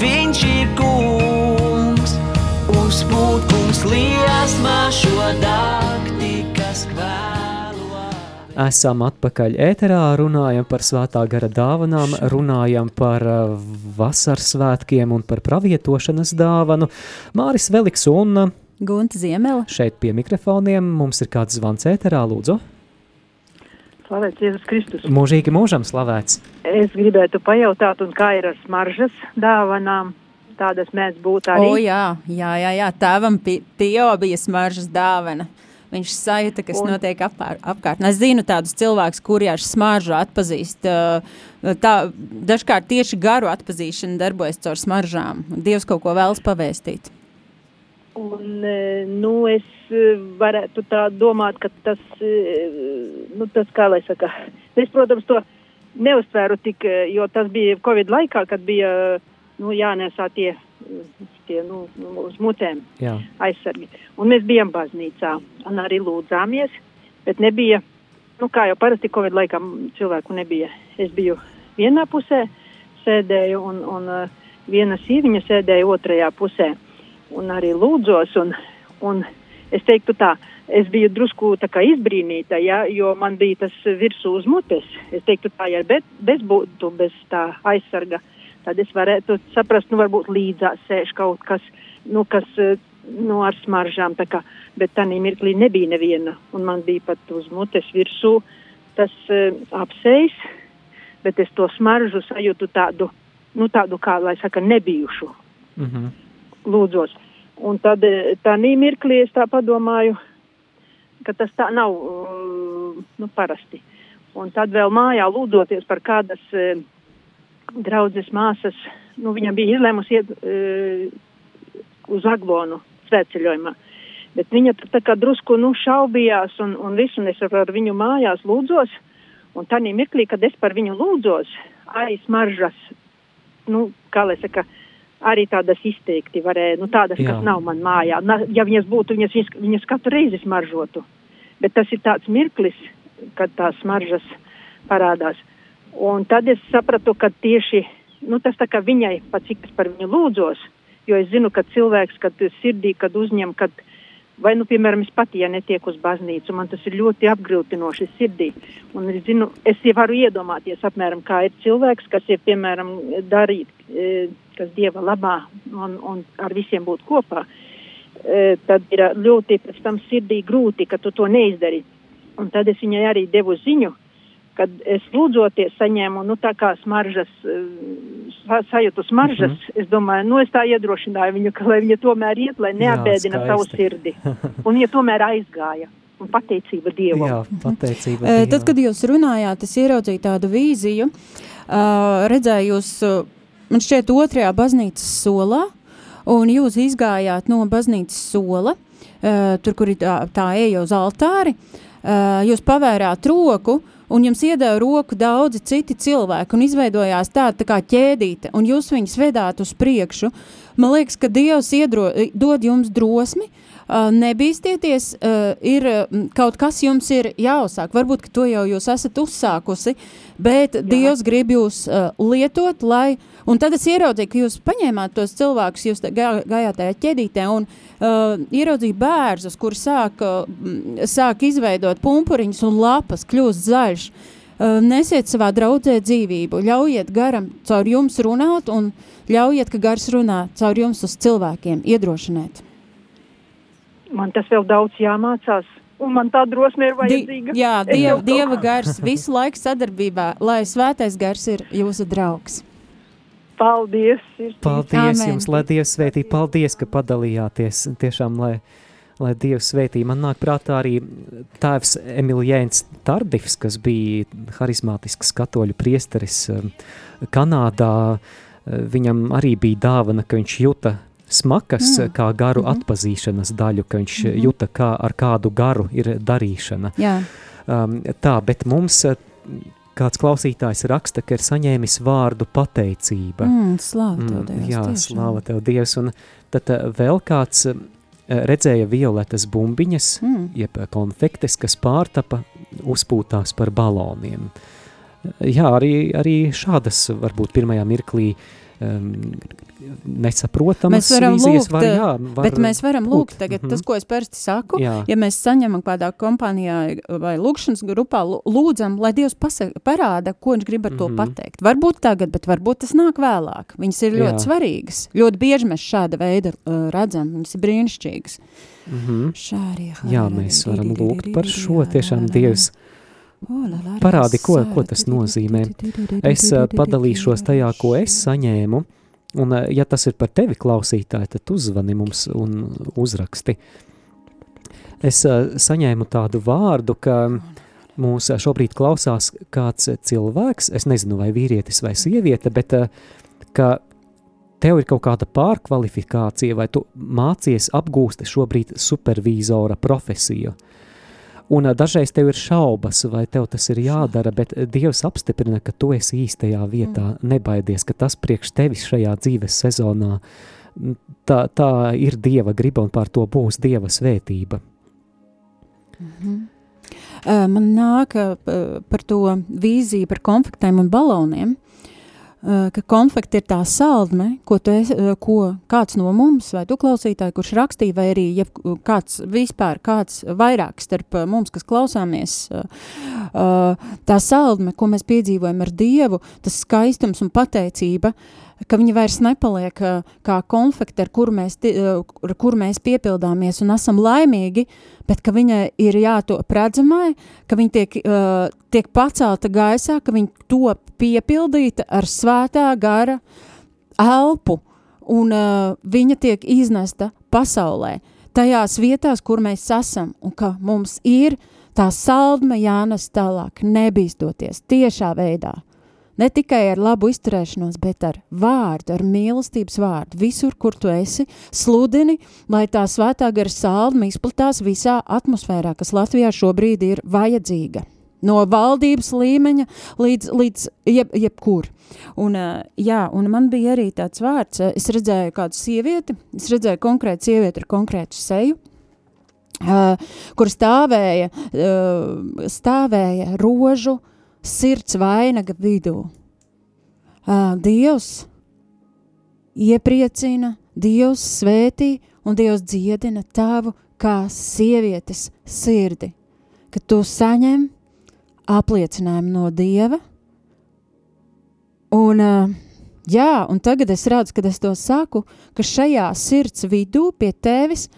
Viņš ir kungs, uzpūtkungs liesmā šo Esam atpakaļ ēterā, runājam par svētā gara dāvanām, runājam par uh, vasaras svētkiem un par pravietošanas dāvanu. Māris Veliks un uh, Gunta Ziemela. šeit pie mikrofoniem mums ir kāds zvans ēterā, lūdzu. Slavēts Jēzus Kristus. Mūžīgi mūžam slavēts. Es gribētu pajautāt, un kā ir ar smaržas dāvanām? Tādas mēdz būt arī. O, jā, jā, jā, jā. tēvam Pio bija smaržas dāvana. Viņš sajūta, kas Un- notiek apār, apkārt. Es zinu tādus cilvēkus, kuri ar smaržu atpazīst. Tā, dažkārt tieši garu atpazīšana darbojas caur smaržām. Dievs kaut ko vēlas pavēstīt. Un, nu, es varētu tā domāt, ka tas, nu, tas kā lai saka, es, protams, to neuztvēru tik, jo tas bija Covid laikā, kad bija, nu, jānesā tie, tie nu, uz mutēm Jā. aizsargi. Un mēs bijām baznīcā un arī lūdzāmies, bet nebija, nu kā jau parasti Covid laikā m, cilvēku nebija. Es biju vienā pusē, sēdēju un, un uh, viena sīviņa sēdēja otrajā pusē un arī lūdzos un, un es teiktu tā, es biju drusku izbrīnīta, ja, jo man bija tas virsū uz mutes. Es teiktu tā, ja bez, bez būtu, bez tā aizsarga, tad es varētu saprast, nu varbūt līdzās sēž kaut kas, nu kas, eh, nu ar smaržām, kā, bet tā mirklī nebija neviena, un man bija pat uz mutes virsū tas uh, apseis, bet es to smaržu sajūtu tādu, nu tādu, kā lai saka, nebijušu Mhm. lūdzos. Un tad eh, tā mirklī es tā padomāju, ka tas tā nav uh, nu, parasti. Un tad vēl mājā lūdzoties par kādas uh, draudzes māsas, nu, viņa bija izlēmusi iet uh, uz Aglonu svētceļojumā. Bet viņa tā kā drusku nu, šaubījās un, un visu, un es ar, ar viņu mājās lūdzos. Un tā mirklī, kad es par viņu lūdzos, arī smaržas, nu, kā lai saka, arī tādas izteikti varēja, nu, tādas, Jā. kas nav man mājā. Na, ja viņas būtu, viņas, viņas, viņas katru reizi smaržotu. Bet tas ir tāds mirklis, kad tās smaržas parādās. Un tad es sapratu, ka tieši nu, tas tā kā viņai, pat cik es par viņu lūdzos, jo es zinu, ka cilvēks, kad sirdī, kad uzņem, kad, vai, nu, piemēram, es pati, ja netiek uz baznīcu, man tas ir ļoti apgrūtinoši sirdī. Un es zinu, es jau varu iedomāties apmēram, kā ir cilvēks, kas ir, piemēram, darīt, e, kas Dieva labā un, un ar visiem būt kopā. E, tad ir ļoti pēc tam sirdī grūti, ka tu to neizdari. Un tad es viņai arī devu ziņu, kad es lūdzoties saņēmu, nu, tā kā smaržas, eh, sajūtu smaržas, mm -hmm. es domāju, nu, es tā iedrošināju viņu, ka, lai viņa tomēr iet, lai neapbēdina Jā, savu sirdi. Un viņa tomēr aizgāja. Un pateicība Dievam. Jā, pateicība Dievam. Tad, kad jūs runājāt, es ieraudzīju tādu vīziju, uh, redzēju jūs, man šķiet, otrajā baznīcas solā, un jūs izgājāt no baznīcas sola, tur, kur ir tā, tā eja uz altāri, jūs pavērāt roku, un jums iedeva roku daudzi citi cilvēki, un izveidojās tāda tā kā ķēdīte, un jūs viņus vedāt uz priekšu. Man liekas, ka Dievs iedro, dod jums drosmi, uh, nebīsties, ir kaut kas jums ir jāuzsāk. Varbūt, to jau jūs esat uzsākusi, bet Jā. Dievs grib jūs lietot, lai, un tad es ieraudzīju, ka jūs paņēmāt tos cilvēkus, jūs gā, gājāt tajā ķedītē un uh, ieraudzīju bērzus, kuri sāk, sāk izveidot pumpuriņus un lapas, kļūst zaļš. Uh, nesiet savā draudzē dzīvību, ļaujiet garam caur jums runāt un ļaujiet, ka gars runā caur jums uz cilvēkiem, iedrošināt. Man tas vēl daudz jāmācās un man tā drosme ir vajadzīga. Di jā, dieva, dieva gars visu laiku sadarbībā, lai svētais gars ir jūsu draugs. Paldies! Paldies Amen. jums, lai Dievs svētī, paldies, ka padalījāties, tiešām, lai, lai Dievs svētī. Man nāk prātā arī tēvs Emiljēns Tardifs, kas bija harizmātisks katoļu priesteris um, Kanādā, viņam arī bija dāvana, ka viņš juta smakas, mm. kā garu mm -hmm. atpazīšanas daļu, ka viņš mm -hmm. juta, kā ar kādu garu ir darīšana. Jā. Um, tā, bet mums uh, kāds klausītājs raksta, ka ir saņēmis vārdu pateicība. Mm, slāva tev, mm, Dievs. Jā, tiešām. slāva tev, Dievs. Un tad uh, vēl kāds uh, redzēja violetas bumbiņas, mm. jeb konfektes, kas pārtapa uzpūtās par baloniem. Jā, arī, arī šādas varbūt pirmajā mirklī um, nesaprotamas mēs varam vīzijas lūgt, var, jā, var bet mēs varam lūgt, lūgt tagad, mm -hmm. tas, ko es parasti saku, jā. ja mēs saņemam kādā kompānijā vai lūkšanas grupā, lūdzam, lai Dievs pasaka, parāda, ko viņš grib ar to mm -hmm. pateikt. Varbūt tagad, bet varbūt tas nāk vēlāk. Viņas ir ļoti jā. svarīgas. Ļoti bieži mēs šāda veida uh, redzam, viņas ir brīnišķīgas. Mm -hmm. Šāri, jā, mēs varam lūgt par šo tiešām Dievs. Parādi, ko, ko tas nozīmē. Es uh, padalīšos tajā, ko es saņēmu. Un, eh, ja tas ir par tevi klausītāji, tad uzvani mums un uzraksti. Es uh, saņēmu tādu vārdu, ka mūs šobrīd klausās kāds cilvēks, es nezinu, vai vīrietis vai sieviete, bet ka tev ir kaut kāda pārkvalifikācija, vai tu mācies apgūsti šobrīd supervīzora profesiju. Uh, Un dažreiz tev ir šaubas, vai tev tas ir jādara, bet Dievs apstiprina, ka tu esi īstajā vietā. Mm. Nebaidies, ka tas priekš tevis šajā dzīves sezonā tā, tā ir Dieva griba un pār to būs Dieva svētība. Mm -hmm. Man nāk par to vīziju par konfliktiem un baloniem. Uh, ka konflikti ir tā saldme, ko, es, eh, ko kāds no mums, vai tu klausītāji, kurš rakstīja, vai arī ja kāds vispār, kāds vairāk starp eh, mums, kas klausāmies, tā saldme, ko mēs piedzīvojam ar Dievu, tas skaistums un pateicība, ka viņi vairs nepaliek kā konflikti, ar kuru mēs, ar kuru mēs piepildāmies un esam laimīgi, bet ka viņa ir jātop redzamai, ka viņa tiek, uh, tiek pacelta gaisā, ka viņa top piepildīta ar svētā gara elpu, un viņa tiek iznesta pasaulē, tajās vietās, kur mēs esam, un ka mums ir tā saldme jānes tālāk, nebīstoties tiešā veidā. Ne tikai ar labu izturēšanos, bet ar vārdu, ar mīlestības vārdu. Visur, kur tu esi, sludini, lai tā svētā gara saldme izplatās visā atmosfērā, kas Latvijā šobrīd ir vajadzīga. No valdības līmeņa līdz, līdz jeb, jebkur. Un, uh, jā, un man bija arī tāds vārds, uh, es redzēju kādu sievieti, es redzēju konkrētu sievieti ar konkrētu seju, uh, kur stāvēja, uh, stāvēja rožu sirds vainaga vidū. Dievs iepriecina, Dievs svētī un Dievs dziedina tavu kā sievietes sirdi, ka tu saņem apliecinājumu no Dieva. Un, jā, un tagad es redzu, kad es to saku, ka šajā sirds vidū pie tevis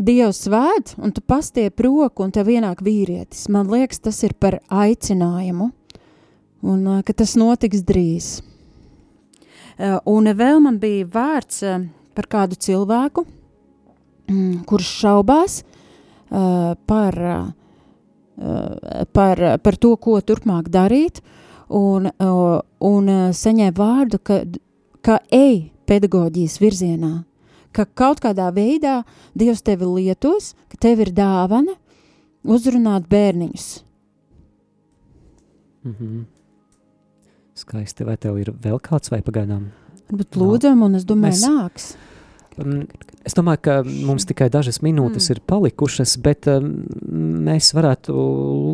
Dievs vēd, un tu pastiep roku, un tev ienāk vīrietis. Man liekas, tas ir par aicinājumu, un uh, ka tas notiks drīz. Uh, un vēl man bija vārds uh, par kādu cilvēku, mm, kurš šaubās par, par, par to, ko turpmāk darīt, un, un saņēma vārdu, ka, ka ej pedagoģijas virzienā, ka kaut kādā veidā Dievs tevi lietos, ka tev ir dāvana uzrunāt bērniņus. Mm -hmm. Skaisti, vai tev ir vēl kāds vai pagaidām? Bet lūdzam, un es domāju, Mēs... nāks. Um, es domāju, ka mums tikai dažas minūtes mm. ir palikušas, bet um, mēs varētu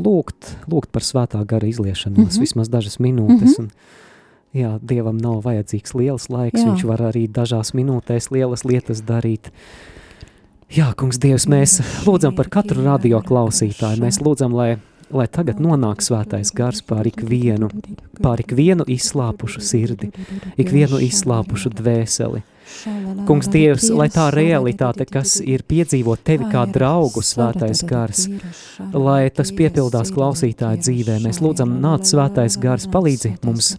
lūgt, lūgt par svētā gara izliešanos, mm -hmm. vismaz dažas minūtes. Mm -hmm. Jā, Dievam nav vajadzīgs liels laiks, jā. viņš var arī dažās minūtēs lielas lietas darīt. Jā, kungs, Dievs, mēs lūdzam par katru radio klausītāju. Mēs lūdzam, lai, lai tagad nonāk svētais gars pār ikvienu, pār ikvienu izslāpušu sirdi, ikvienu izslāpušu dvēseli. Kungs, Dievs, lai tā realitāte, kas ir piedzīvot tevi kā draugu svētais gars, lai tas piepildās klausītāju dzīvē. Mēs lūdzam, nāc svētais gars, palīdzi mums.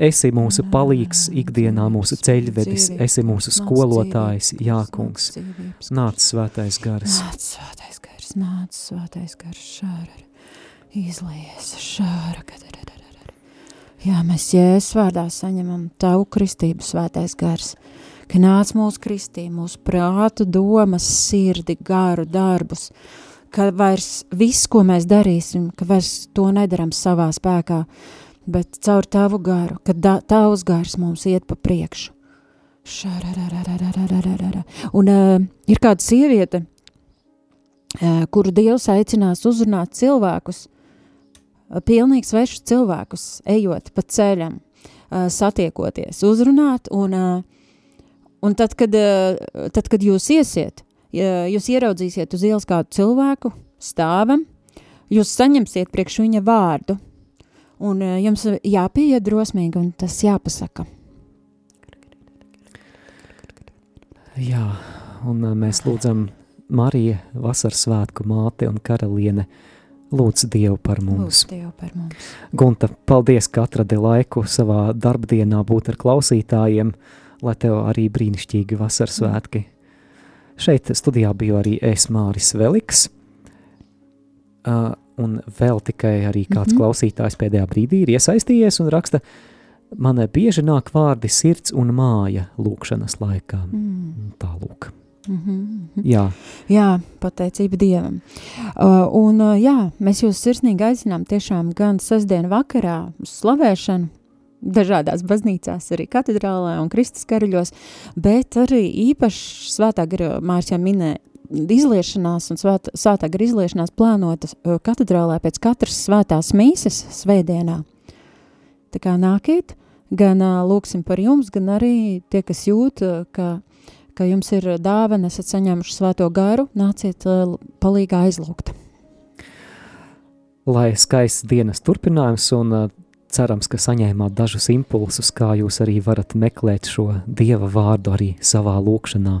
Esi mūsu palīgs ikdienā, mūsu ceļvedis, esi mūsu skolotājs, jā, kungs. Nāc svētais gars. Nāc svētais gars, nāc svētais gars, šāra, izlies, šāra, kad Jā, mēs jēzus vārdā saņemam tavu kristību svētais gars ka nāc mūsu kristī, mūsu prātu, domas, sirdi, garu, darbus, ka vairs viss, ko mēs darīsim, ka vairs to nedaram savā spēkā, bet caur tavu garu, ka da, tavs gars mums iet pa priekšu. Un uh, ir kāda sieviete, uh, kuru Dievs aicinās uzrunāt cilvēkus, uh, pilnīgi svešus cilvēkus, ejot pa ceļam, uh, satiekoties, uzrunāt un uh, Un tad, kad, eh, tad, kad jūs iesiet, jūs ieraudzīsiet uz ielas kādu cilvēku, stāvam, jūs saņemsiet priekš viņa vārdu, un eh, jums jāpieiet drosmīgi, un tas jāpasaka. Jā, un eh, mēs lūdzam Mariju, Vasaras svētku māti un karaliene, lūdz Dievu par mums. Lūdz Dievu par mums. Gunta, paldies, ka atradi laiku savā darbdienā būt ar klausītājiem, lai tev arī brīnišķīgi vasaras mm. svētki. Šeit studijā biju arī es Māris Veliks, uh, un vēl tikai arī kāds mm -hmm. klausītājs pēdējā brīdī ir iesaistījies un raksta, man bieži nāk vārdi sirds un māja lūkšanas laikā. Mm. Tālūk. Mm -hmm. Jā. jā, pateicība Dievam. Uh, un uh, jā, mēs jūs sirsnīgi aicinām tiešām gan sestdienu vakarā uz slavēšanu, dažādās baznīcās, arī katedrālē un Kristus karaļos, bet arī īpaši svētā gara Mārķa minē izliešanās un svētā gara izliešanās plānotas uh, katedrālē pēc katras svētās mīses svētdienā. Tā kā nākiet, gan uh, lūksim par jums, gan arī tie, kas jūt, uh, ka, ka jums ir dāvana, esat saņēmuši svēto garu, nāciet palīgā aizlūgt. Lai skaists dienas turpinājums un cerams, ka saņēmāt dažus impulsus, kā jūs arī varat meklēt šo Dieva vārdu arī savā lūkšanā.